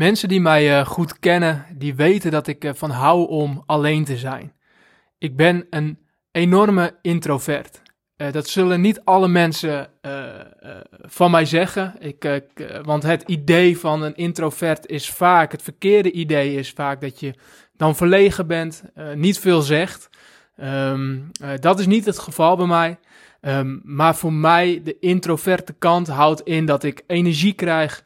mensen die mij uh, goed kennen, die weten dat ik uh, van hou om alleen te zijn. Ik ben een enorme introvert. Uh, dat zullen niet alle mensen van mij zeggen, ik, want het idee van een introvert is vaak, het verkeerde idee is vaak dat je dan verlegen bent, niet veel zegt. Um, dat is niet het geval bij mij. Um, maar voor mij, de introverte kant houdt in dat ik energie krijg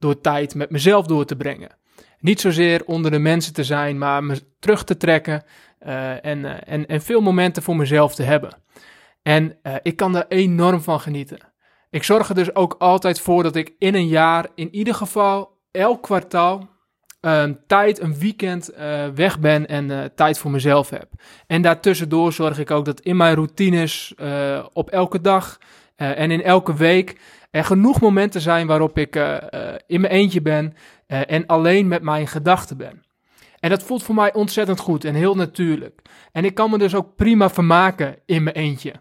door tijd met mezelf door te brengen. Niet zozeer onder de mensen te zijn, maar me terug te trekken uh, en, uh, en, en veel momenten voor mezelf te hebben. En uh, ik kan daar enorm van genieten. Ik zorg er dus ook altijd voor dat ik in een jaar, in ieder geval elk kwartaal, tijd, een weekend weg ben en tijd voor mezelf heb. En daartussendoor zorg ik ook dat in mijn routines op elke dag en in elke week er genoeg momenten zijn waarop ik uh, uh, in mijn eentje ben uh, en alleen met mijn gedachten ben. En dat voelt voor mij ontzettend goed en heel natuurlijk. En ik kan me dus ook prima vermaken in mijn eentje.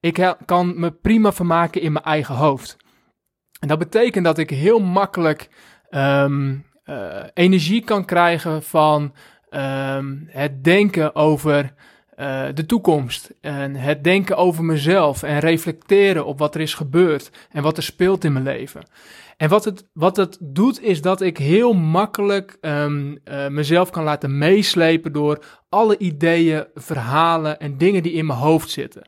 Ik kan me prima vermaken in mijn eigen hoofd. En dat betekent dat ik heel makkelijk um, energie kan krijgen van um, het denken over uh, de toekomst en het denken over mezelf en reflecteren op wat er is gebeurd en wat er speelt in mijn leven. En wat het, wat het doet is dat ik heel makkelijk um, uh, mezelf kan laten meeslepen door alle ideeën, verhalen en dingen die in mijn hoofd zitten.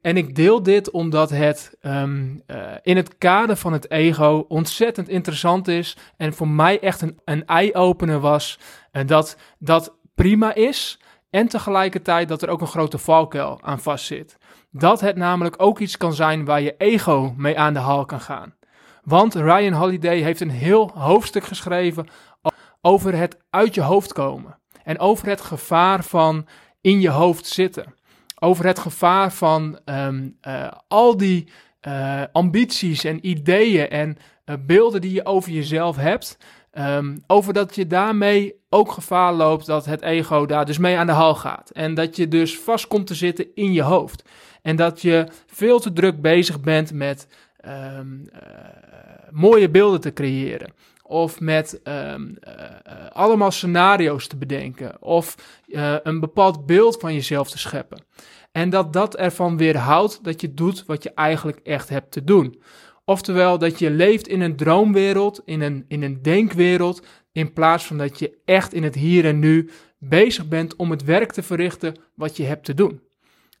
En ik deel dit omdat het um, uh, in het kader van het ego ontzettend interessant is en voor mij echt een, een eye-opener was. En dat dat prima is, en tegelijkertijd dat er ook een grote valkuil aan vastzit. Dat het namelijk ook iets kan zijn waar je ego mee aan de haal kan gaan. Want Ryan Holiday heeft een heel hoofdstuk geschreven over het uit je hoofd komen. En over het gevaar van in je hoofd zitten. Over het gevaar van um, uh, al die uh, ambities en ideeën en uh, beelden die je over jezelf hebt. Um, over dat je daarmee ook gevaar loopt dat het ego daar dus mee aan de hal gaat. En dat je dus vast komt te zitten in je hoofd. En dat je veel te druk bezig bent met um, uh, mooie beelden te creëren. Of met um, uh, allemaal scenario's te bedenken. Of uh, een bepaald beeld van jezelf te scheppen. En dat dat ervan weerhoudt dat je doet wat je eigenlijk echt hebt te doen. Oftewel dat je leeft in een droomwereld, in een, in een denkwereld, in plaats van dat je echt in het hier en nu bezig bent om het werk te verrichten wat je hebt te doen.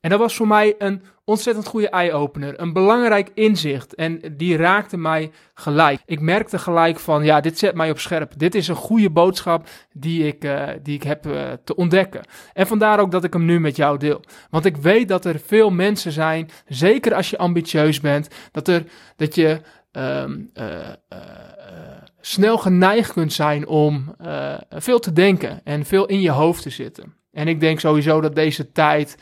En dat was voor mij een ontzettend goede eye-opener, een belangrijk inzicht en die raakte mij gelijk. Ik merkte gelijk van, ja, dit zet mij op scherp. Dit is een goede boodschap die ik, uh, die ik heb uh, te ontdekken. En vandaar ook dat ik hem nu met jou deel. Want ik weet dat er veel mensen zijn, zeker als je ambitieus bent, dat, er, dat je um, uh, snel geneigd kunt zijn om veel te denken en veel in je hoofd te zitten. En ik denk sowieso dat deze tijd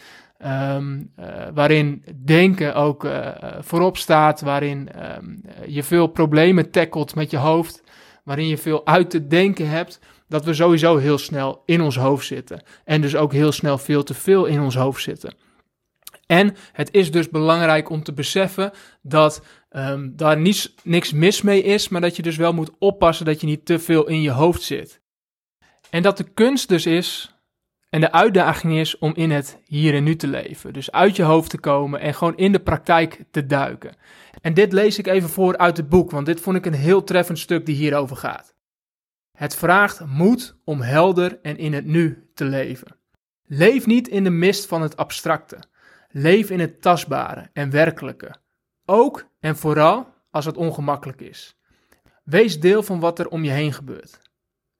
Um, uh, waarin denken ook uh, voorop staat, waarin um, je veel problemen tackelt met je hoofd, waarin je veel uit te denken hebt, dat we sowieso heel snel in ons hoofd zitten. En dus ook heel snel veel te veel in ons hoofd zitten. En het is dus belangrijk om te beseffen dat um, daar niets, niks mis mee is, maar dat je dus wel moet oppassen dat je niet te veel in je hoofd zit. En dat de kunst dus is en de uitdaging is om in het hier en nu te leven. Dus uit je hoofd te komen en gewoon in de praktijk te duiken. En dit lees ik even voor uit het boek, want dit vond ik een heel treffend stuk die hierover gaat. Het vraagt moed om helder en in het nu te leven. Leef niet in de mist van het abstracte. Leef in het tastbare en werkelijke. Ook en vooral als het ongemakkelijk is. Wees deel van wat er om je heen gebeurt.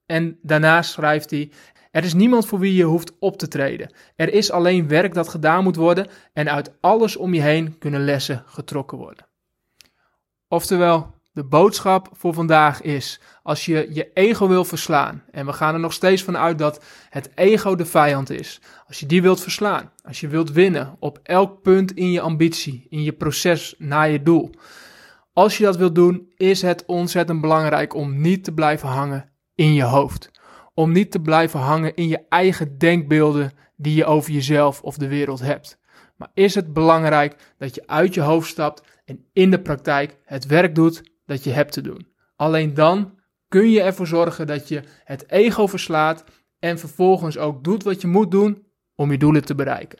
En daarnaast schrijft hij: er is niemand voor wie je hoeft op te treden. Er is alleen werk dat gedaan moet worden en uit alles om je heen kunnen lessen getrokken worden. Oftewel, De boodschap voor vandaag is: als je je ego wil verslaan, en we gaan er nog steeds van uit dat het ego de vijand is, als je die wilt verslaan, als je wilt winnen op elk punt in je ambitie, in je proces naar je doel, als je dat wilt doen, is het ontzettend belangrijk om niet te blijven hangen in je hoofd. Om niet te blijven hangen in je eigen denkbeelden die je over jezelf of de wereld hebt. Maar is het belangrijk dat je uit je hoofd stapt en in de praktijk het werk doet dat je hebt te doen. Alleen dan kun je ervoor zorgen dat je het ego verslaat en vervolgens ook doet wat je moet doen om je doelen te bereiken.